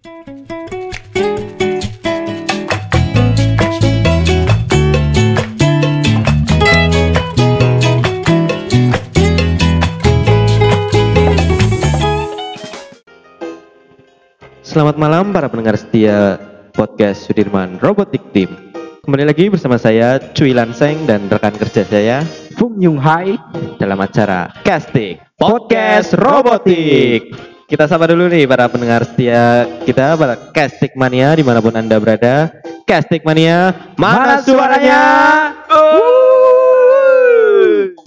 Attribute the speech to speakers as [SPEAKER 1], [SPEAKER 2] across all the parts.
[SPEAKER 1] Selamat malam para pendengar setia podcast Sudirman Robotik Team. Kembali lagi bersama saya Cui Lanseng dan rekan kerja saya
[SPEAKER 2] Fung Yung Hai
[SPEAKER 1] dalam acara Casting Podcast Robotik. Kita sapa dulu nih para pendengar setia kita para Casting Mania di mana pun anda berada. Casting Mania mana suaranya?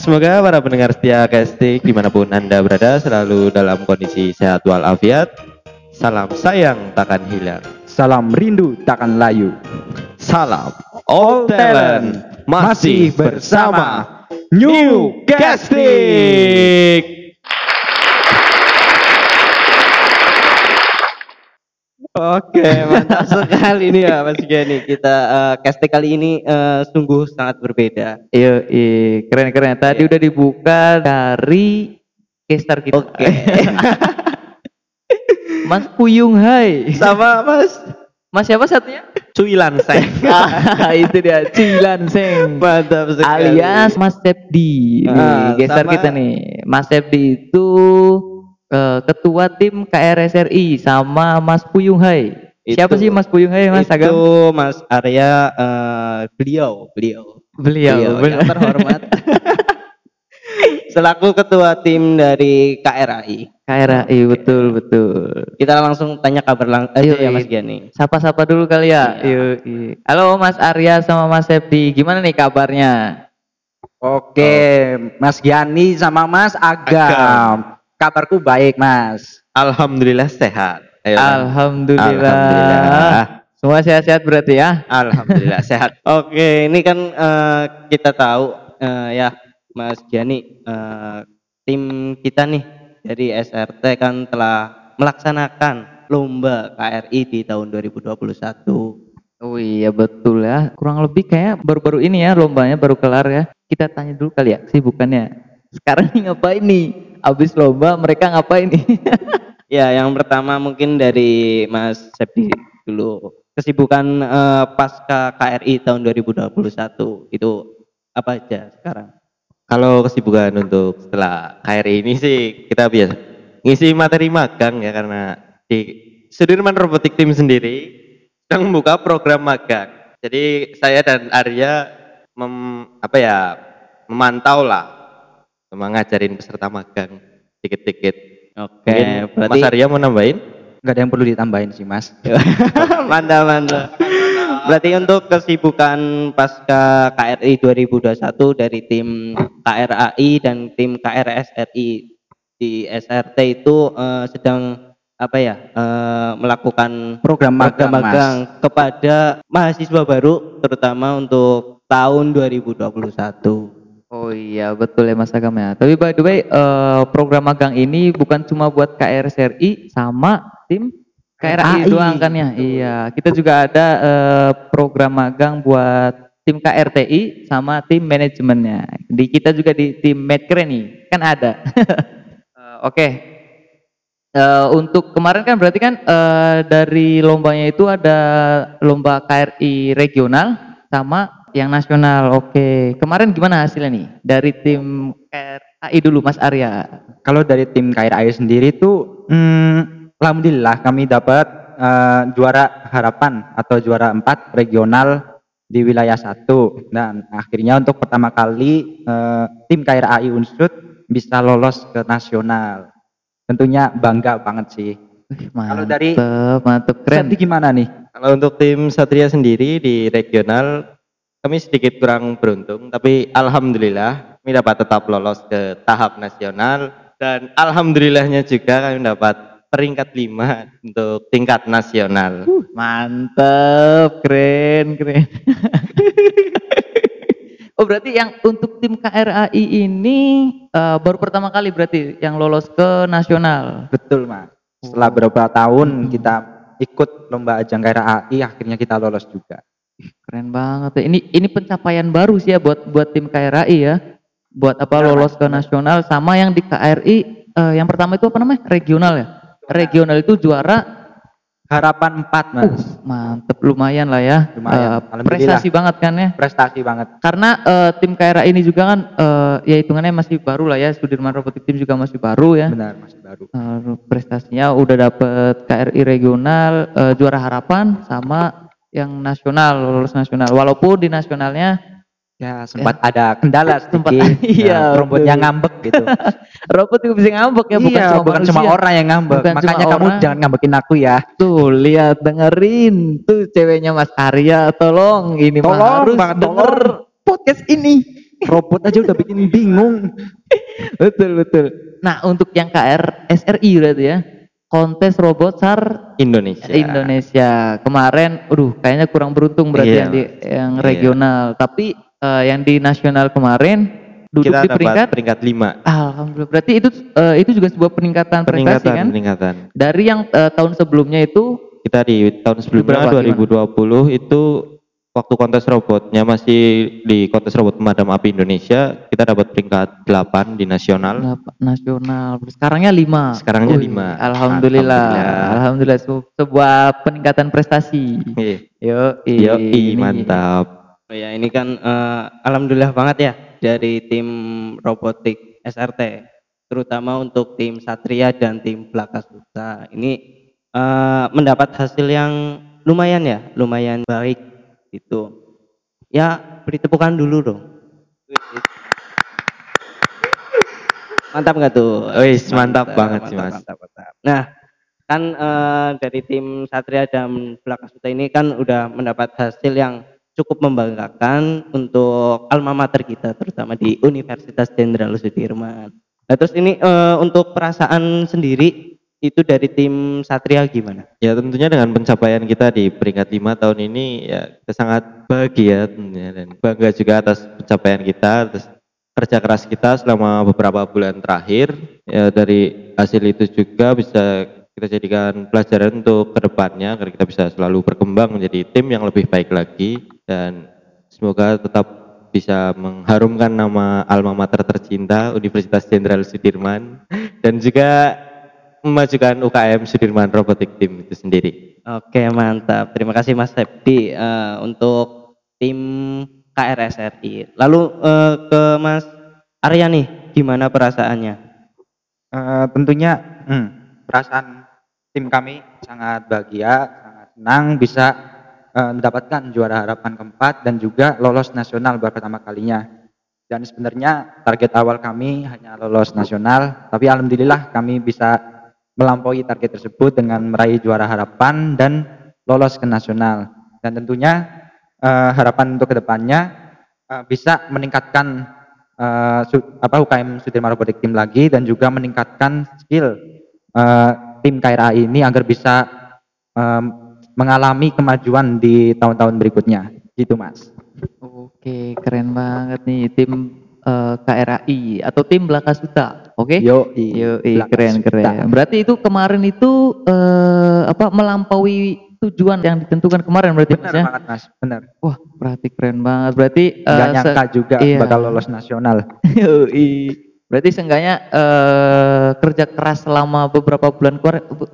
[SPEAKER 1] Semoga para pendengar setia Casting di mana pun anda berada selalu dalam kondisi sehat walafiat. Salam sayang takkan hilang.
[SPEAKER 2] Salam rindu takkan layu
[SPEAKER 1] Salam All Talent masih bersama New Casting.
[SPEAKER 3] Oke, mantap sekali nih ya Mas Gani. Kita eh, casting kali ini eh, sungguh sangat berbeda.
[SPEAKER 4] Iya, iya, keren-keren. Tadi udah dibuka dari gestar kita.
[SPEAKER 3] Oke.
[SPEAKER 4] Mas Puyung Hai.
[SPEAKER 3] Sama Mas
[SPEAKER 4] Mas siapa satunya?
[SPEAKER 1] Cui Lanseng.
[SPEAKER 4] Ah, itu dia, Cilan Seng.
[SPEAKER 3] mantap sekali.
[SPEAKER 4] Alias Mas Sepdi.
[SPEAKER 3] Ah,
[SPEAKER 4] gestar
[SPEAKER 3] sama-
[SPEAKER 4] kita nih. Mas Sepdi itu eh, ketua tim KRSRI sama Mas Puyung Hai. Siapa
[SPEAKER 3] Itu-
[SPEAKER 4] sih Mas Puyung Hai, Mas
[SPEAKER 3] itu
[SPEAKER 4] Agam?
[SPEAKER 3] Mas Arya eh, beliau, beliau.
[SPEAKER 4] Beliau,
[SPEAKER 3] Beliau yang terhormat. Selaku ketua tim dari KRAI.
[SPEAKER 4] KRSRI, betul, betul.
[SPEAKER 3] Kita langsung tanya kabar lang aja
[SPEAKER 4] Ayo,
[SPEAKER 3] ya
[SPEAKER 4] iya.
[SPEAKER 3] Mas Gani.
[SPEAKER 4] Sapa-sapa dulu kali ya.
[SPEAKER 3] Iya.
[SPEAKER 4] Yuk. Halo Mas Arya sama Mas Sepdi. Gimana nih kabarnya?
[SPEAKER 2] Oke Mas Giani sama Mas Agam, Kabarku baik Mas
[SPEAKER 1] Alhamdulillah sehat. Ayo.
[SPEAKER 4] Alhamdulillah.
[SPEAKER 1] Alhamdulillah.
[SPEAKER 4] Semua sehat-sehat berarti ya?
[SPEAKER 1] Alhamdulillah sehat.
[SPEAKER 3] Oke, ini kan eh, kita tahu eh, ya Mas Giani eh, tim kita nih dari SRT kan telah melaksanakan lomba KRI di tahun 2021.
[SPEAKER 4] Oh iya betul ya. Kurang lebih kayak baru-baru ini ya lombanya baru kelar ya. Kita tanya dulu kali ya sibukannya. Sekarang nih ngapain nih? Abis lomba mereka ngapain nih?
[SPEAKER 3] Ya, yang pertama mungkin dari Mas Sepdi dulu. Kesibukan eh, pasca KRI tahun 2021 itu apa aja sekarang?
[SPEAKER 1] Kalau kesibukan untuk setelah KRI ini sih kita biasa ngisi materi magang ya karena di Sudirman Robotik Team sendiri sedang membuka program magang. Jadi saya dan Arya mem, apa ya memantau lah mengajarin peserta magang dikit-dikit.
[SPEAKER 3] Oke, berarti
[SPEAKER 1] Mas Arya mau nambahin?
[SPEAKER 2] Gak ada yang perlu ditambahin sih Mas
[SPEAKER 3] mantap mantap. Berarti untuk kesibukan pasca KRI 2021 dari tim KRAI dan tim KRSRI di SRT itu eh, sedang apa ya eh, melakukan
[SPEAKER 2] Program magang,
[SPEAKER 3] magang kepada mahasiswa baru terutama untuk tahun 2021.
[SPEAKER 4] Oh iya betul ya Mas Agam ya. Tapi by the way eh, program magang ini bukan cuma buat KRSRI sama tim KRI doang kan ya. Iya, kita juga ada eh, program magang buat tim KRTI sama tim manajemennya. Di kita juga di tim Medcare nih kan ada. Eh, Oke. Eh, untuk kemarin kan berarti kan eh, dari lombanya itu ada lomba KRI regional sama yang nasional. Oke. Kemarin gimana hasilnya nih dari tim KRI dulu Mas Arya?
[SPEAKER 2] Kalau dari tim KRI sendiri tuh hmm, Alhamdulillah kami dapat eh, juara harapan atau juara 4 regional di wilayah satu dan akhirnya untuk pertama kali eh, tim KRI Unsud bisa lolos ke nasional tentunya bangga banget sih
[SPEAKER 4] Kalau
[SPEAKER 2] dari-
[SPEAKER 4] mantep keren.
[SPEAKER 2] Gimana nih
[SPEAKER 1] Kalau untuk tim Satria sendiri di regional kami sedikit kurang beruntung tapi alhamdulillah kami dapat tetap lolos ke tahap nasional dan alhamdulillahnya juga kami dapat peringkat lima untuk tingkat nasional.
[SPEAKER 4] Mantep, keren, keren. oh berarti yang untuk tim KRAI ini eh, baru pertama kali berarti yang lolos ke nasional.
[SPEAKER 2] betul mas setelah beberapa tahun kita ikut lomba ajang KRI akhirnya kita lolos juga
[SPEAKER 4] Keren banget. ya. Ini ini pencapaian baru sih ya buat buat tim KRAI ya. Buat apa
[SPEAKER 2] Benar,
[SPEAKER 4] lolos ke nasional sama yang di KRI eh, yang pertama itu apa namanya? Regional ya. Regional itu juara
[SPEAKER 2] Harapan 4 mas.
[SPEAKER 4] Uh, mantep, lumayan lah ya.
[SPEAKER 2] Lumayan, alhamdulillah.
[SPEAKER 4] prestasi banget kan ya.
[SPEAKER 2] Prestasi banget.
[SPEAKER 4] Karena eh, tim KRA ini juga kan eh, ya hitungannya masih baru lah ya. Sudirman Robotik Team juga masih baru ya.
[SPEAKER 2] Benar masih baru.
[SPEAKER 4] Eh, prestasinya udah dapet KRI regional eh, juara harapan sama yang nasional lolos nasional. Walaupun di nasionalnya
[SPEAKER 2] Ya sempat ada kendala
[SPEAKER 4] Sempat- iya,
[SPEAKER 2] Ya, robotnya ngambek gitu.
[SPEAKER 4] robot juga bisa ngambek ya, bukan
[SPEAKER 2] iya,
[SPEAKER 4] cuma
[SPEAKER 2] bukan cuma orang yang ngambek.
[SPEAKER 4] Bukan
[SPEAKER 2] Makanya kamu
[SPEAKER 4] orang.
[SPEAKER 2] jangan ngambekin aku ya.
[SPEAKER 4] Tuh lihat dengerin tuh ceweknya Mas Arya tolong ini mah
[SPEAKER 2] Tolong,
[SPEAKER 4] harus
[SPEAKER 2] banget,
[SPEAKER 4] denger
[SPEAKER 2] tolong.
[SPEAKER 4] podcast ini.
[SPEAKER 2] Robot aja udah bikin bingung.
[SPEAKER 4] betul betul. Nah untuk yang KR SRI berarti ya kontes robot SAR
[SPEAKER 1] Indonesia.
[SPEAKER 4] Indonesia kemarin, aduh kayaknya kurang beruntung berarti
[SPEAKER 1] Iya.
[SPEAKER 4] yang di yang
[SPEAKER 1] Iya.
[SPEAKER 4] regional. Tapi eh, yang di nasional kemarin duduk
[SPEAKER 1] Kita
[SPEAKER 4] di
[SPEAKER 1] dapat
[SPEAKER 4] peringkat.
[SPEAKER 1] peringkat 5.
[SPEAKER 4] Alhamdulillah. Berarti itu eh, itu juga sebuah peningkatan, prestasi
[SPEAKER 1] Peningkatan,
[SPEAKER 4] kan?
[SPEAKER 1] peningkatan.
[SPEAKER 4] Dari yang eh, tahun sebelumnya itu
[SPEAKER 1] Kita di tahun sebelumnya
[SPEAKER 4] Berapa,
[SPEAKER 1] 2020 itu waktu kontes robotnya masih di kontes robot pemadam api Indonesia, kita dapat peringkat 8 di nasional.
[SPEAKER 4] nasional. Sekarangnya lima.
[SPEAKER 1] Sekarangnya
[SPEAKER 4] Wih,
[SPEAKER 1] lima.
[SPEAKER 4] Alhamdulillah.
[SPEAKER 1] Alhamdulillah.
[SPEAKER 4] Alhamdulillah. Se- sebuah peningkatan prestasi.
[SPEAKER 1] Iya.
[SPEAKER 4] Yo,
[SPEAKER 1] Yo, mantap.
[SPEAKER 3] Oh ya ini kan eh, alhamdulillah banget ya dari tim robotik SRT terutama untuk tim Satria dan tim Blakasuta ini eh, mendapat hasil yang lumayan ya lumayan baik gitu ya beri tepukan dulu dong mantap nggak tuh
[SPEAKER 1] Wis, mantap banget sih, Mas.
[SPEAKER 3] mantap, mantap. nah kan eh, dari tim Satria dan Blakasuta ini kan udah mendapat hasil yang cukup membanggakan untuk alma mater kita terutama di Universitas Jenderal Sudirman. Nah, terus ini eh, untuk perasaan sendiri itu dari tim Satria gimana?
[SPEAKER 1] Ya tentunya dengan pencapaian kita di peringkat 5 tahun ini ya kita sangat bahagia tentunya dan bangga juga atas pencapaian kita atas kerja keras kita selama beberapa bulan terakhir ya dari hasil itu juga bisa kita jadikan pelajaran untuk ke depannya agar kita bisa selalu berkembang menjadi tim yang lebih baik lagi dan semoga tetap bisa mengharumkan nama alma mater tercinta Universitas Jenderal Sudirman dan juga memajukan UKM Sudirman Robotic Team itu sendiri.
[SPEAKER 3] Oke mantap, terima kasih Mas Septi eh, untuk tim KRSRI. Lalu eh, ke Mas Arya nih, gimana perasaannya?
[SPEAKER 2] Eh, tentunya hmm, perasaan tim kami sangat bahagia, sangat senang bisa eh, mendapatkan juara harapan keempat dan juga lolos nasional baru pertama kalinya. Dan sebenarnya target awal kami hanya lolos nasional, tapi alhamdulillah kami bisa melampaui target tersebut dengan meraih juara harapan dan lolos ke nasional. Dan tentunya eh, harapan untuk ke depannya eh, bisa meningkatkan su- apa UKM Sudirman Robotic Team lagi dan juga meningkatkan skill eh, tim KRA ini agar bisa em, mengalami kemajuan di tahun-tahun berikutnya gitu mas
[SPEAKER 4] Oke, keren banget nih tim eh, KRAI atau tim Blakasuta. Oke?
[SPEAKER 2] yo
[SPEAKER 4] Yo, keren keren. Berarti itu kemarin itu eh, apa melampaui tujuan yang ditentukan kemarin berarti
[SPEAKER 2] benar
[SPEAKER 4] Mas ya?
[SPEAKER 2] banget mas benar
[SPEAKER 4] Wah, berarti keren banget. Berarti eh,
[SPEAKER 2] nggak
[SPEAKER 4] se-
[SPEAKER 2] nyangka juga
[SPEAKER 4] iya.
[SPEAKER 2] bakal lolos nasional.
[SPEAKER 4] Berarti seenggaknya eh, kerja keras selama beberapa bulan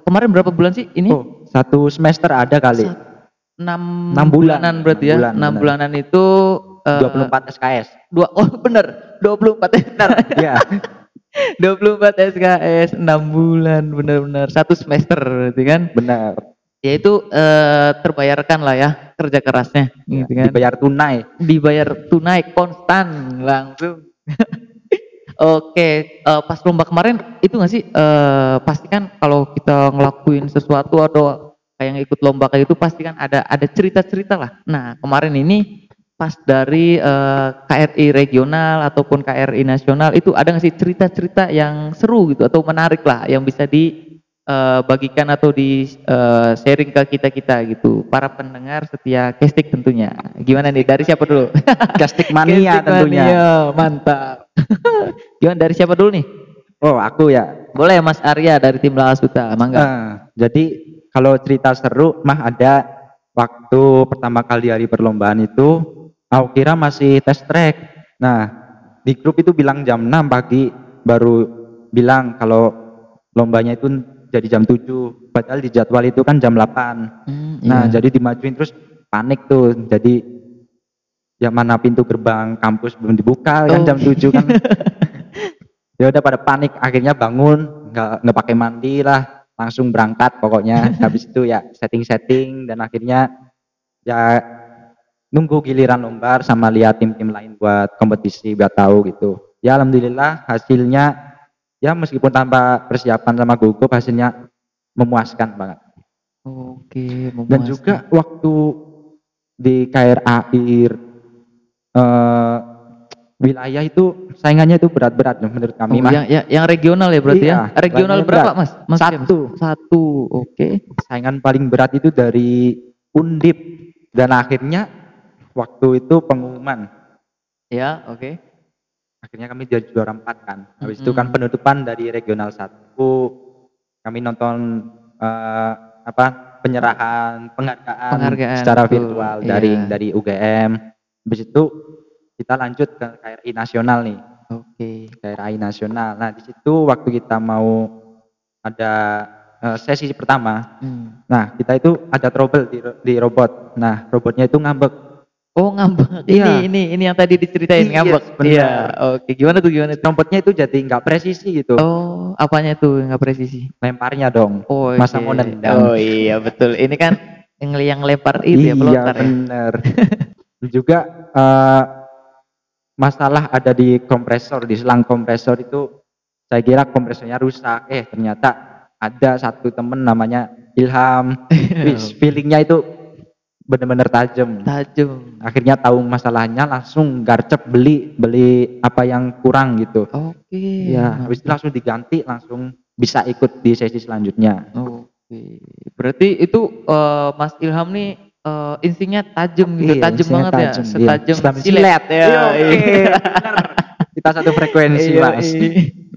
[SPEAKER 4] kemarin, berapa bulan sih ini?
[SPEAKER 2] oh satu semester ada kali
[SPEAKER 4] enam
[SPEAKER 2] enam bulan.
[SPEAKER 4] bulanan berarti ya.
[SPEAKER 2] Enam bulan,
[SPEAKER 4] bulanan itu eh,
[SPEAKER 2] 24 SKS
[SPEAKER 4] dua oh bener. 24 benar
[SPEAKER 2] ya
[SPEAKER 4] 24 SKS 6 bulan benar-benar satu semester berarti kan?
[SPEAKER 2] Benar
[SPEAKER 4] ya itu eh, terbayarkan lah ya kerja kerasnya
[SPEAKER 2] Ya,
[SPEAKER 4] gitu kan?
[SPEAKER 2] dibayar tunai.
[SPEAKER 4] Dibayar tunai konstan langsung. Oke eh, pas lomba kemarin itu nggak sih? Eh, pasti kan kalau kita ngelakuin sesuatu atau kayak yang ikut lomba kayak itu pasti kan ada ada cerita cerita lah. Nah kemarin ini pas dari eh, KRI regional ataupun KRI nasional itu ada nggak sih cerita-cerita yang seru gitu atau menarik lah yang bisa dibagikan atau di eh, sharing ke kita kita gitu. Para pendengar setia Kestik tentunya. Gimana nih? Dari siapa dulu?
[SPEAKER 2] Gastik mania
[SPEAKER 4] Kestik
[SPEAKER 2] tentunya.
[SPEAKER 4] mania, mantap. Gimana dari siapa dulu nih?
[SPEAKER 2] Oh aku ya.
[SPEAKER 4] Boleh Mas Arya dari tim Lakasuta mangga.
[SPEAKER 2] Eh, jadi kalau cerita seru mah ada waktu pertama kali hari perlombaan itu aku kira masih test track. Nah, di grup itu bilang jam 6 pagi baru bilang kalau lombanya itu jadi jam 7 padahal di jadwal itu kan jam 8
[SPEAKER 4] Hmm,
[SPEAKER 2] nah
[SPEAKER 4] iya.
[SPEAKER 2] jadi dimajuin terus panik tuh jadi yang mana pintu gerbang kampus belum dibuka kan
[SPEAKER 4] Oh.
[SPEAKER 2] jam 7 kan ya udah pada panik akhirnya bangun nggak nggak pakai mandi lah langsung berangkat pokoknya habis itu ya setting-setting dan akhirnya ya nunggu giliran lombar sama lihat tim-tim lain buat kompetisi biar tahu gitu ya alhamdulillah hasilnya ya meskipun tanpa persiapan sama gugup hasilnya memuaskan banget
[SPEAKER 4] Oke,
[SPEAKER 2] dan
[SPEAKER 4] memuaskan.
[SPEAKER 2] juga waktu di KRAI eh, wilayah itu saingannya itu berat-berat menurut kami
[SPEAKER 4] Oh,
[SPEAKER 2] Mas.
[SPEAKER 4] yang, yang, yang regional ya berarti
[SPEAKER 2] Iya,
[SPEAKER 4] ya? Regional berapa
[SPEAKER 2] berat.
[SPEAKER 4] mas? mas
[SPEAKER 2] Satu.
[SPEAKER 4] Satu, oke.
[SPEAKER 2] saingan paling berat itu dari Undip dan akhirnya waktu itu pengumuman
[SPEAKER 4] Ya, oke.
[SPEAKER 2] akhirnya kami jadi juara empat kan habis itu kan penutupan dari regional satu kami nonton eh, apa penyerahan penghargaan,
[SPEAKER 4] Penghargaan,
[SPEAKER 2] secara
[SPEAKER 4] betul.
[SPEAKER 2] virtual
[SPEAKER 4] Iya.
[SPEAKER 2] daring dari UGM habis itu kita lanjut ke KRI nasional nih
[SPEAKER 4] Oke.
[SPEAKER 2] KRI nasional nah di situ waktu kita mau ada eh, sesi pertama
[SPEAKER 4] Hmm.
[SPEAKER 2] nah kita itu ada trouble di, di robot nah robotnya itu ngambek
[SPEAKER 4] Oh ngambek.
[SPEAKER 2] Iya.
[SPEAKER 4] Ini ini ini yang tadi diceritain
[SPEAKER 2] Iya,
[SPEAKER 4] ngambek.
[SPEAKER 2] benar.
[SPEAKER 4] Iya. Oke. Gimana tuh gimana tuh?
[SPEAKER 2] itu jadi nggak presisi gitu
[SPEAKER 4] Oh, apanya tuh nggak presisi?
[SPEAKER 2] lemparnya dong
[SPEAKER 4] Oh,
[SPEAKER 2] Masa
[SPEAKER 4] oke.
[SPEAKER 2] mau nendang.
[SPEAKER 4] Oh iya betul. Ini kan yang yang lempar itu ya
[SPEAKER 2] iya
[SPEAKER 4] pelontar ya.
[SPEAKER 2] bener juga eh, masalah ada di kompresor di selang kompresor itu saya kira kompresornya rusak eh ternyata ada satu temen namanya Ilham Wis, feelingnya itu bener-bener tajam
[SPEAKER 4] Tajam.
[SPEAKER 2] akhirnya tahu masalahnya langsung garcep beli beli apa yang kurang gitu
[SPEAKER 4] Oke.
[SPEAKER 2] ya habis itu langsung diganti langsung bisa ikut di sesi selanjutnya
[SPEAKER 4] Oke. Berarti itu eh, Mas Ilham nih eh, instingnya tajam gitu,
[SPEAKER 2] Iya,
[SPEAKER 4] tajam banget ya,
[SPEAKER 2] tajam, iya.
[SPEAKER 4] setajam
[SPEAKER 2] Setajam
[SPEAKER 4] silet,
[SPEAKER 2] silet.
[SPEAKER 4] ya.
[SPEAKER 2] Iya, oke, bener. kita satu frekuensi
[SPEAKER 4] Iya,
[SPEAKER 2] mas
[SPEAKER 4] iya.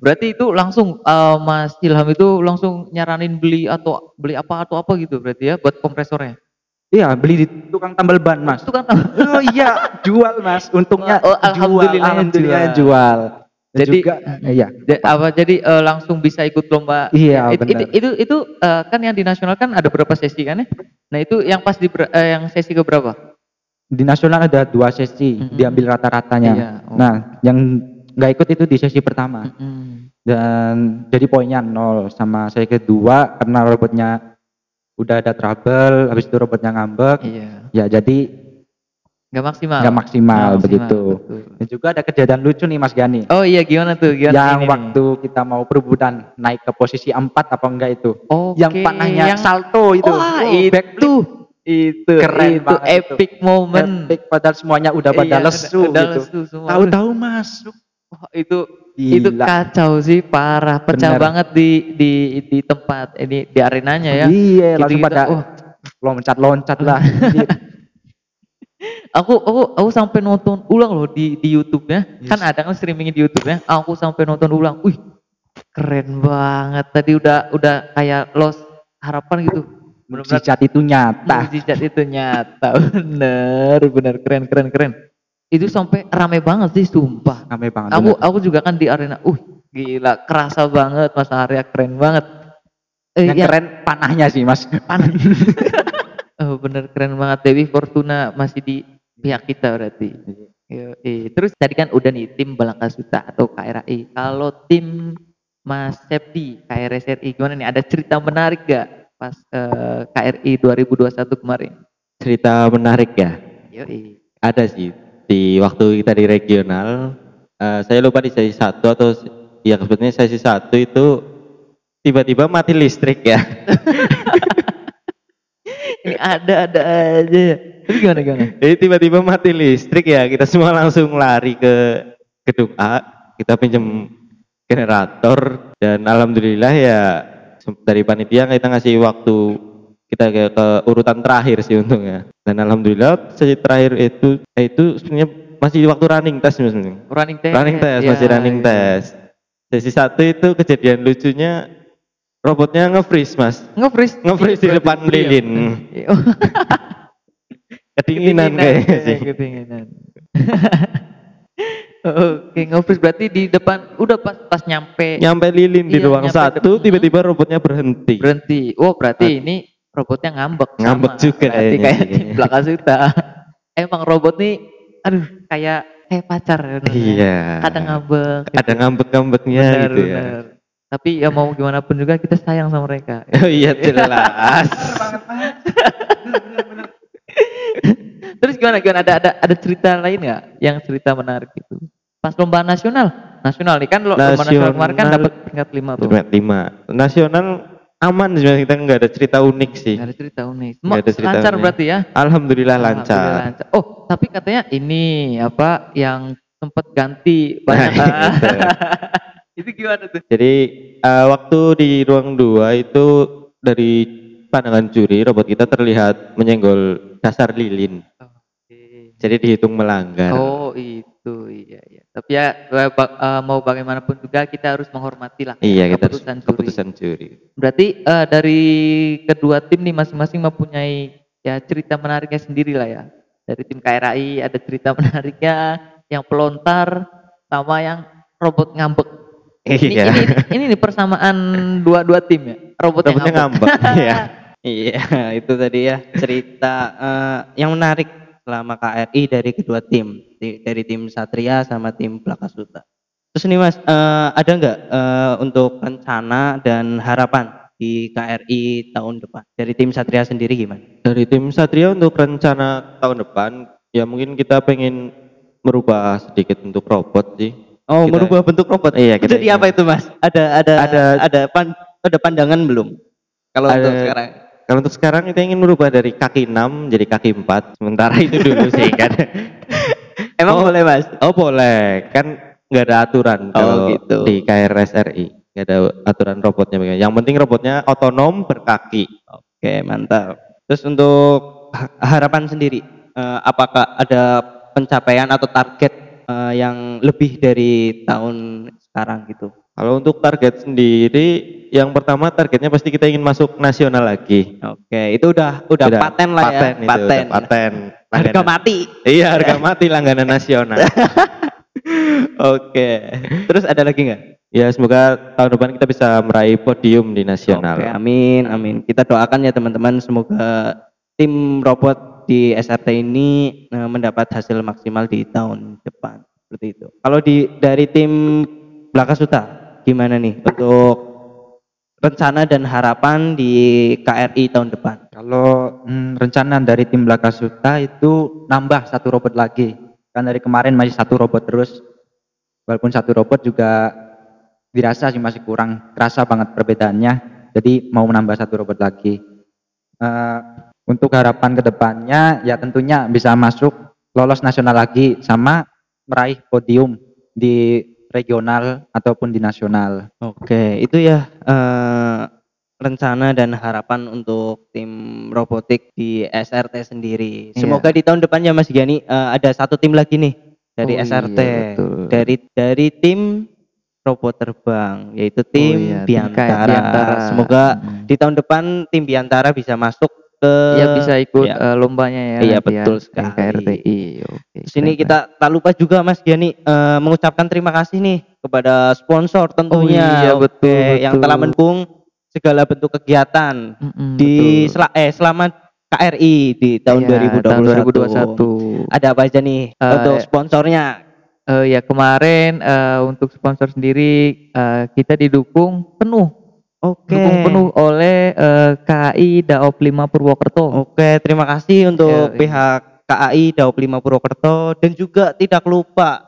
[SPEAKER 4] Berarti itu langsung eh, Mas Ilham itu langsung nyaranin beli atau beli apa atau apa gitu berarti ya buat kompresornya.
[SPEAKER 2] Iya beli di tukang tambal ban mas.
[SPEAKER 4] Itu kan
[SPEAKER 2] oh iya jual mas. Untungnya
[SPEAKER 4] Oh, alhamdulillah
[SPEAKER 2] jual. alhamdulillah
[SPEAKER 4] jual.
[SPEAKER 2] jual. Dan
[SPEAKER 4] Jadi-
[SPEAKER 2] juga iya.
[SPEAKER 4] apa jadi eh, langsung bisa ikut lomba.
[SPEAKER 2] Iya,
[SPEAKER 4] itu, itu
[SPEAKER 2] benar.
[SPEAKER 4] itu itu, eh, kan yang di nasional kan ada berapa sesi kan ya? Nah itu yang pas di eh, yang sesi ke berapa?
[SPEAKER 2] Di nasional ada dua sesi
[SPEAKER 4] Mm-mm.
[SPEAKER 2] diambil rata-ratanya.
[SPEAKER 4] Iya, oh.
[SPEAKER 2] nah yang nggak ikut itu di sesi pertama.
[SPEAKER 4] Mm-mm.
[SPEAKER 2] dan jadi poinnya nol sama saya kedua karena robotnya udah ada trouble habis itu robotnya ngambek.
[SPEAKER 4] Iya.
[SPEAKER 2] Ya jadi
[SPEAKER 4] nggak maksimal.
[SPEAKER 2] Nggak maksimal
[SPEAKER 4] maksimal,
[SPEAKER 2] begitu.
[SPEAKER 4] betul.
[SPEAKER 2] dan juga ada kejadian lucu nih Mas Gani.
[SPEAKER 4] Oh iya gimana tuh? Gimana
[SPEAKER 2] yang
[SPEAKER 4] ini nih?
[SPEAKER 2] waktu kita mau perebutan naik ke posisi 4 apa enggak itu?
[SPEAKER 4] Oke,
[SPEAKER 2] yang panahnya
[SPEAKER 4] yang
[SPEAKER 2] salto itu.
[SPEAKER 4] Wah,
[SPEAKER 2] Oh,
[SPEAKER 4] itu.
[SPEAKER 2] backflip.
[SPEAKER 4] itu
[SPEAKER 2] Keren
[SPEAKER 4] itu
[SPEAKER 2] banget itu.
[SPEAKER 4] epic moment.
[SPEAKER 2] Epic, padahal semuanya udah pada
[SPEAKER 4] Iya,
[SPEAKER 2] lesu
[SPEAKER 4] udah
[SPEAKER 2] gitu. tahu-tahu masuk
[SPEAKER 4] Wah, itu itu
[SPEAKER 2] Gila.
[SPEAKER 4] kacau sih parah pecah
[SPEAKER 2] Bener.
[SPEAKER 4] banget di di di tempat ini di arenanya ya
[SPEAKER 2] iya langsung
[SPEAKER 4] Gitu-gitu.
[SPEAKER 2] pada
[SPEAKER 4] Wah,
[SPEAKER 2] loncat-loncat lah
[SPEAKER 4] aku aku aku sampai nonton ulang loh di di YouTube-nya.
[SPEAKER 2] Yes.
[SPEAKER 4] Kan ada kan streaming di YouTube-nya. Aku sampai nonton ulang. Wih, keren banget. Tadi udah udah kayak lost harapan gitu. Benar-benar
[SPEAKER 2] itu nyata
[SPEAKER 4] mukjizat itu nyata. Bener, bener keren keren keren. Itu sampai rame banget sih sumpah.
[SPEAKER 2] rame banget
[SPEAKER 4] Aku
[SPEAKER 2] bener.
[SPEAKER 4] aku juga kan di arena. Uh, gila kerasa banget Mas Arya keren banget. Eh,
[SPEAKER 2] yang
[SPEAKER 4] ya,
[SPEAKER 2] keren panahnya sih Mas
[SPEAKER 4] panas. oh, bener keren banget Dewi Fortuna masih di pihak kita berarti. Yoi. Terus tadi kan udah nih tim Balangkasuta atau KRI. Kalau tim Mas Septi KRSRI gimana nih? Ada cerita menarik gak pas eh, KRI 2021 kemarin?
[SPEAKER 1] cerita menarik ya
[SPEAKER 4] Yoi.
[SPEAKER 1] ada sih di waktu kita di regional eh, saya lupa di sesi satu atau ya sebetulnya sesi satu itu tiba-tiba mati listrik ya
[SPEAKER 4] Ini ada ada aja. Tapi gimana gimana?
[SPEAKER 1] jadi tiba-tiba mati listrik ya kita semua langsung lari ke gedung A kita pinjam generator dan alhamdulillah ya dari panitia kita ngasih waktu kita ke, ke urutan terakhir sih untungnya dan alhamdulillah sesi terakhir itu itu sebenarnya masih waktu running test sebenarnya
[SPEAKER 4] Running test.
[SPEAKER 1] running test
[SPEAKER 4] Iya,
[SPEAKER 1] masih running
[SPEAKER 4] iya.
[SPEAKER 1] test sesi satu itu kejadian lucunya robotnya nge-freeze mas
[SPEAKER 4] Nge-freeze.
[SPEAKER 1] nge-freeze di depan lilin
[SPEAKER 4] Oh,
[SPEAKER 1] kedinginan kayaknya sih
[SPEAKER 4] Kedinginan. Oke, ngofreeze berarti di depan udah pas pas nyampe
[SPEAKER 1] Nyampe lilin di
[SPEAKER 4] Iya,
[SPEAKER 1] ruang
[SPEAKER 4] nyampe
[SPEAKER 1] satu, tiba-tiba robotnya berhenti.
[SPEAKER 4] berhenti. Oh, berarti ini robotnya ngambek.
[SPEAKER 1] Ngambek
[SPEAKER 4] sama.
[SPEAKER 1] juga
[SPEAKER 4] Berarti
[SPEAKER 1] kayaknya
[SPEAKER 4] kayak di
[SPEAKER 1] kayaknya.
[SPEAKER 4] belakang Suta. Emang robot nih aduh kayak kayak pacar ya.
[SPEAKER 1] Iya.
[SPEAKER 4] Kadang ngambek. gitu.
[SPEAKER 1] Ada ngambek-ngambeknya
[SPEAKER 4] Benar,
[SPEAKER 1] gitu ya.
[SPEAKER 4] benar. Tapi ya mau gimana pun juga kita sayang sama mereka.
[SPEAKER 1] Oh iya jelas.
[SPEAKER 4] Terus gimana gimana ada ada ada cerita lain nggak yang cerita menarik itu? Pas lomba nasional, nasional nih kan lo- lomba nasional kemarin kan
[SPEAKER 1] Nasional.
[SPEAKER 4] dapat peringkat lima tuh.
[SPEAKER 1] Cuma lima. Nasional aman sebenarnya kita nggak ada cerita unik sih.
[SPEAKER 4] Nggak ada cerita unik.
[SPEAKER 1] Nggak ada cerita
[SPEAKER 4] lancar
[SPEAKER 1] unik.
[SPEAKER 4] berarti ya?
[SPEAKER 1] Alhamdulillah lancar.
[SPEAKER 4] Alhamdulillah Oh, tapi katanya ini apa yang sempat ganti banyak.
[SPEAKER 1] Nah, itu.
[SPEAKER 4] itu gimana tuh?
[SPEAKER 1] Jadi eh, waktu di ruang dua itu dari pandangan juri robot kita terlihat menyenggol dasar lilin. Jadi dihitung melanggar.
[SPEAKER 4] Oh, itu iya iya. Tapi ya eh, mau bagaimanapun juga kita harus menghormati lah
[SPEAKER 1] iya kita harus
[SPEAKER 4] juri.
[SPEAKER 1] keputusan juri.
[SPEAKER 4] Berarti eh, dari kedua tim nih masing-masing mempunyai ya cerita menariknya sendiri lah ya. Dari tim KRI ada cerita menariknya, yang pelontar sama yang robot ngambek. Ini,
[SPEAKER 1] Iya.
[SPEAKER 4] ini, ini nih persamaan dua-dua tim ya. Robotnya,
[SPEAKER 1] Robotnya
[SPEAKER 4] ngambek.
[SPEAKER 1] ngambek. Iya.
[SPEAKER 3] Iya, itu tadi ya cerita eh, yang menarik selama KRI dari kedua tim, dari tim Satria sama tim Plakasuta. Terus nih Mas, eh, ada nggak eh, untuk rencana dan harapan di KRI tahun depan dari tim Satria sendiri gimana?
[SPEAKER 1] Dari tim Satria untuk rencana tahun depan ya mungkin kita pengen merubah sedikit untuk robot sih.
[SPEAKER 3] Oh,
[SPEAKER 1] Kita-
[SPEAKER 3] merubah bentuk robot.
[SPEAKER 1] Iya, kita
[SPEAKER 3] Jadi apa itu Mas? Ada ada ada
[SPEAKER 1] Ada-
[SPEAKER 3] ada pan- ada pandangan belum? Kalau
[SPEAKER 1] Ada-
[SPEAKER 3] untuk sekarang.
[SPEAKER 1] Kalau untuk sekarang kita ingin merubah dari kaki 6 jadi kaki 4. Sementara itu dulu sih kan.
[SPEAKER 3] Emang
[SPEAKER 1] Oh.
[SPEAKER 3] boleh Mas?
[SPEAKER 1] Oh boleh, kan nggak ada aturan
[SPEAKER 3] Oh,
[SPEAKER 1] kalau
[SPEAKER 3] gitu.
[SPEAKER 1] di KRSRI. Nggak ada aturan robotnya. bagaimana. Yang penting robotnya otonom berkaki.
[SPEAKER 3] Oke, mantap. Terus untuk ha- harapan sendiri, eh, apakah ada pencapaian atau target eh, yang lebih dari tahun sekarang gitu?
[SPEAKER 1] Kalau untuk target sendiri, yang pertama targetnya pasti kita ingin masuk nasional lagi.
[SPEAKER 3] Oke, itu udah udah, paten lah
[SPEAKER 1] paten
[SPEAKER 3] ya,
[SPEAKER 1] itu,
[SPEAKER 3] paten.
[SPEAKER 1] udah paten.
[SPEAKER 3] Harga
[SPEAKER 1] Langganan.
[SPEAKER 3] mati.
[SPEAKER 1] Iya harga mati langganan nasional.
[SPEAKER 3] Oke. Terus ada lagi nggak?
[SPEAKER 1] ya semoga tahun depan kita bisa meraih podium di nasional.
[SPEAKER 3] Oke, amin, amin. Kita doakan ya teman-teman, semoga tim robot di SRT ini eh, mendapat hasil maksimal di tahun depan. Seperti itu. Kalau di dari tim Blakasuta, gimana nih untuk rencana dan harapan di KRI tahun depan?
[SPEAKER 2] Kalau hmm, rencana dari tim Blakasuta itu nambah satu robot lagi. Kan dari kemarin masih satu robot terus. Walaupun satu robot juga dirasa sih masih kurang, kerasa banget perbedaannya. Jadi mau menambah satu robot lagi. Eh, untuk harapan ke depannya ya tentunya bisa masuk lolos nasional lagi sama meraih podium di regional ataupun di nasional.
[SPEAKER 3] Oke, itu ya eh, rencana dan harapan untuk tim robotik di SRT sendiri.
[SPEAKER 4] Iya.
[SPEAKER 3] Semoga di tahun depan ya Mas Giani eh, ada satu tim lagi nih dari
[SPEAKER 4] Oh iya,
[SPEAKER 3] SRT,
[SPEAKER 4] betul.
[SPEAKER 3] dari dari tim robot terbang yaitu tim
[SPEAKER 4] iya, tim
[SPEAKER 3] Biantara.
[SPEAKER 4] Biantara.
[SPEAKER 3] Semoga
[SPEAKER 4] Mm.
[SPEAKER 3] di tahun depan tim Biantara bisa masuk ke
[SPEAKER 4] ya bisa ikut
[SPEAKER 3] ya.
[SPEAKER 4] eh, lombanya ya.
[SPEAKER 3] Iya,
[SPEAKER 4] ya,
[SPEAKER 3] betul sekali.
[SPEAKER 4] KRTI. Oke.
[SPEAKER 3] Di sini kita tak lupa juga Mas Giani eh, mengucapkan terima kasih nih kepada sponsor tentunya
[SPEAKER 4] Oh iya,
[SPEAKER 3] Oke,
[SPEAKER 4] betul,
[SPEAKER 3] yang
[SPEAKER 4] betul.
[SPEAKER 3] telah mendukung segala bentuk kegiatan.
[SPEAKER 4] Mm-mm,
[SPEAKER 3] di
[SPEAKER 4] betul.
[SPEAKER 3] sela- eh selama KRI di tahun
[SPEAKER 4] Iya,
[SPEAKER 3] 2021.
[SPEAKER 4] tahun 2021.
[SPEAKER 3] Ada apa aja nih
[SPEAKER 4] Eh,
[SPEAKER 3] untuk sponsornya?
[SPEAKER 4] Eh, ya kemarin eh, untuk sponsor sendiri eh, kita didukung penuh,
[SPEAKER 3] Oke.
[SPEAKER 4] dukung penuh oleh eh, KAI Daop 5 Purwokerto.
[SPEAKER 3] Oke, terima kasih untuk
[SPEAKER 4] iya.
[SPEAKER 3] pihak KAI Daop 5 Purwokerto dan juga tidak lupa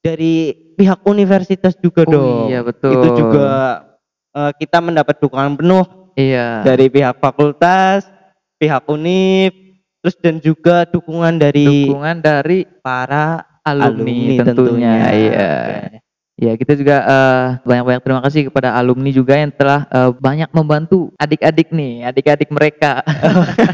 [SPEAKER 3] dari pihak universitas juga
[SPEAKER 4] Oh,
[SPEAKER 3] dong.
[SPEAKER 4] iya, betul.
[SPEAKER 3] Itu juga eh, kita mendapat dukungan penuh
[SPEAKER 4] Iya.
[SPEAKER 3] dari pihak fakultas, pihak univ, terus dan juga dukungan dari
[SPEAKER 4] dukungan dari
[SPEAKER 3] para
[SPEAKER 4] alumni, tentunya. Iya.
[SPEAKER 3] Oke.
[SPEAKER 4] Ya kita juga eh, banyak-banyak terima kasih kepada alumni juga yang telah eh, banyak membantu adik-adik nih, adik-adik mereka,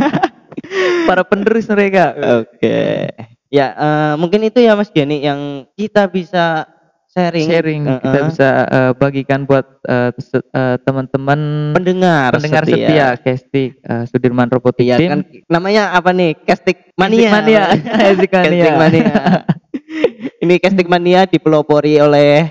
[SPEAKER 4] para penerus mereka.
[SPEAKER 3] Oke. Ya, eh, mungkin itu ya Mas Giani yang kita bisa sharing,
[SPEAKER 4] Sharing
[SPEAKER 3] eh,
[SPEAKER 4] kita
[SPEAKER 3] eh,
[SPEAKER 4] bisa eh, bagikan buat se- eh, teman-teman
[SPEAKER 3] pendengar,
[SPEAKER 4] pendengar setia, Kestik eh, Sudirman Robotik
[SPEAKER 3] Iya
[SPEAKER 4] Team.
[SPEAKER 3] kan namanya apa nih?
[SPEAKER 4] Kestik
[SPEAKER 3] mania.
[SPEAKER 4] Mania. Kestik Mania.
[SPEAKER 3] Mania. Ini casting mania dipelopori oleh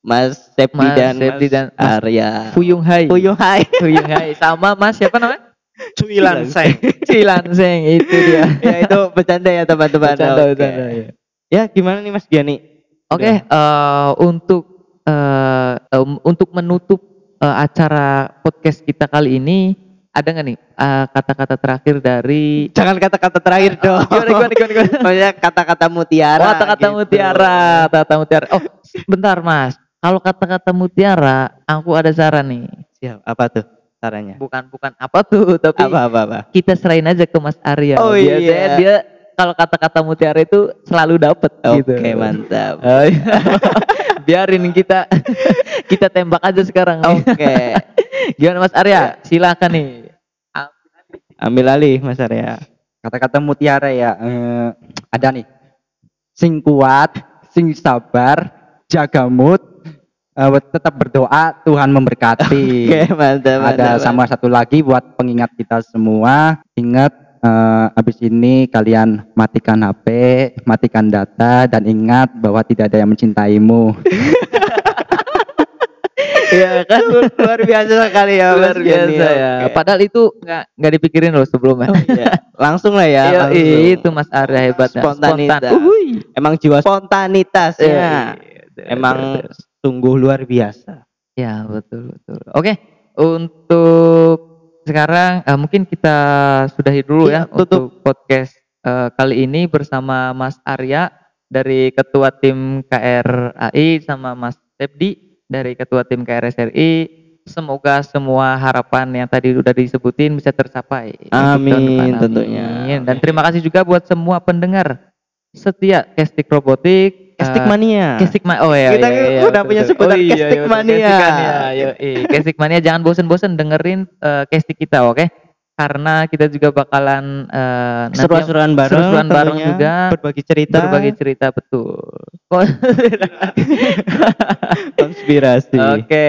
[SPEAKER 3] Mas Sepdi
[SPEAKER 4] Mas
[SPEAKER 3] dan
[SPEAKER 4] Sepdi
[SPEAKER 3] Mas
[SPEAKER 4] dan Mas
[SPEAKER 3] Arya.
[SPEAKER 4] Fuyung Hai.
[SPEAKER 3] Fuyung Hai.
[SPEAKER 4] Fuyung Hai sama Mas siapa namanya?
[SPEAKER 1] Cuilan seng.
[SPEAKER 4] Cilanseng itu dia.
[SPEAKER 3] ya itu bercanda ya teman-teman.
[SPEAKER 4] Bercanda,
[SPEAKER 3] Oke.
[SPEAKER 4] bercanda, ya.
[SPEAKER 3] Ya gimana nih Mas Giani?
[SPEAKER 4] Oke, eh, untuk eh, em, untuk menutup eh, acara podcast kita kali ini ada nggak nih eh, kata-kata terakhir dari
[SPEAKER 3] Jangan kata-kata terakhir dong.
[SPEAKER 4] gimana gimana gimana, gimana?
[SPEAKER 3] Maksudnya kata-kata mutiara.
[SPEAKER 4] Oh, kata-kata
[SPEAKER 3] gitu.
[SPEAKER 4] mutiara, kata-kata mutiara. Oh, bentar Mas. Kalau kata-kata mutiara, aku ada saran nih.
[SPEAKER 3] Siap. Apa tuh caranya?
[SPEAKER 4] Bukan bukan apa tuh, tapi
[SPEAKER 3] Apa apa apa?
[SPEAKER 4] kita serahin aja ke Mas Arya.
[SPEAKER 3] Oh,
[SPEAKER 4] Biasanya
[SPEAKER 3] iya.
[SPEAKER 4] dia kalau kata-kata mutiara itu selalu dapet gitu.
[SPEAKER 3] Oke mantap.
[SPEAKER 4] Oh, iya. Biarin kita kita tembak aja sekarang.
[SPEAKER 3] Oke.
[SPEAKER 4] Gimana Mas Arya? Silakan nih.
[SPEAKER 3] Ambil alih Mas Arya.
[SPEAKER 2] Kata-kata mutiara ya eh, ada nih. Sing kuat, sing sabar, jaga mood, eh, tetap berdoa Tuhan memberkati.
[SPEAKER 3] Oke mantap.
[SPEAKER 2] ada
[SPEAKER 3] mantap,
[SPEAKER 2] sama satu lagi buat pengingat kita semua ingat eh, habis ini kalian matikan HP matikan data dan ingat bahwa tidak ada yang mencintaimu
[SPEAKER 3] Iya kan luar biasa sekali ya
[SPEAKER 4] Luar
[SPEAKER 3] Mas Giani.
[SPEAKER 4] biasa ya.
[SPEAKER 3] Oke.
[SPEAKER 4] Padahal itu nggak nggak dipikirin loh sebelumnya.
[SPEAKER 3] Oh, iya. Langsung lah ya.
[SPEAKER 4] Iya,
[SPEAKER 3] langsung.
[SPEAKER 4] itu Mas Arya hebatnya.
[SPEAKER 3] Spontanitas.
[SPEAKER 4] Spontan. Uhuy.
[SPEAKER 3] Emang jiwa spontanitasnya
[SPEAKER 4] Iya, iya,
[SPEAKER 3] emang sungguh luar biasa.
[SPEAKER 4] Ya betul betul. Oke, untuk sekarang eh, mungkin kita sudahi dulu
[SPEAKER 3] Iya,
[SPEAKER 4] ya
[SPEAKER 3] tutup.
[SPEAKER 4] untuk podcast eh, kali ini bersama Mas Arya dari Ketua Tim KRAI sama Mas Tebdi dari Ketua Tim KRSRI. Semoga semua harapan yang tadi udah disebutin bisa tercapai.
[SPEAKER 3] Amin, tentunya.
[SPEAKER 4] Amin. Dan terima kasih juga buat semua pendengar setia Kestik Robotik.
[SPEAKER 3] Casting
[SPEAKER 4] eh,
[SPEAKER 3] mania.
[SPEAKER 4] Casting Ma oh ya.
[SPEAKER 3] Kita
[SPEAKER 4] iya, iya,
[SPEAKER 3] udah
[SPEAKER 4] betul,
[SPEAKER 3] punya sebutan
[SPEAKER 4] iya,
[SPEAKER 3] Casting
[SPEAKER 4] betul,
[SPEAKER 3] Mania.
[SPEAKER 4] Casting Mania. Yo, Casting Mania jangan bosen-bosen dengerin casting kita, oke? Karena kita juga bakalan nanti
[SPEAKER 3] Seru-seruan bareng,
[SPEAKER 4] seru-seruan bareng juga.
[SPEAKER 3] berbagi cerita,
[SPEAKER 4] berbagi cerita betul.
[SPEAKER 3] konspirasi.
[SPEAKER 4] Oke,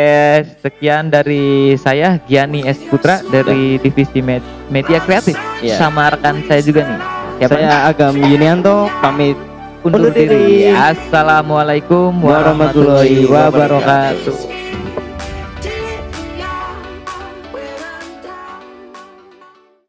[SPEAKER 4] sekian dari saya Giani S Putra dari divisi Med- Media Kreatif
[SPEAKER 3] Iya.
[SPEAKER 4] sama rekan saya juga nih. Siapa nih?
[SPEAKER 3] Saya Agam Yunianto pamit
[SPEAKER 4] undur
[SPEAKER 3] undur diri.
[SPEAKER 4] diri. Assalamualaikum
[SPEAKER 3] warahmatullahi wabarakatuh.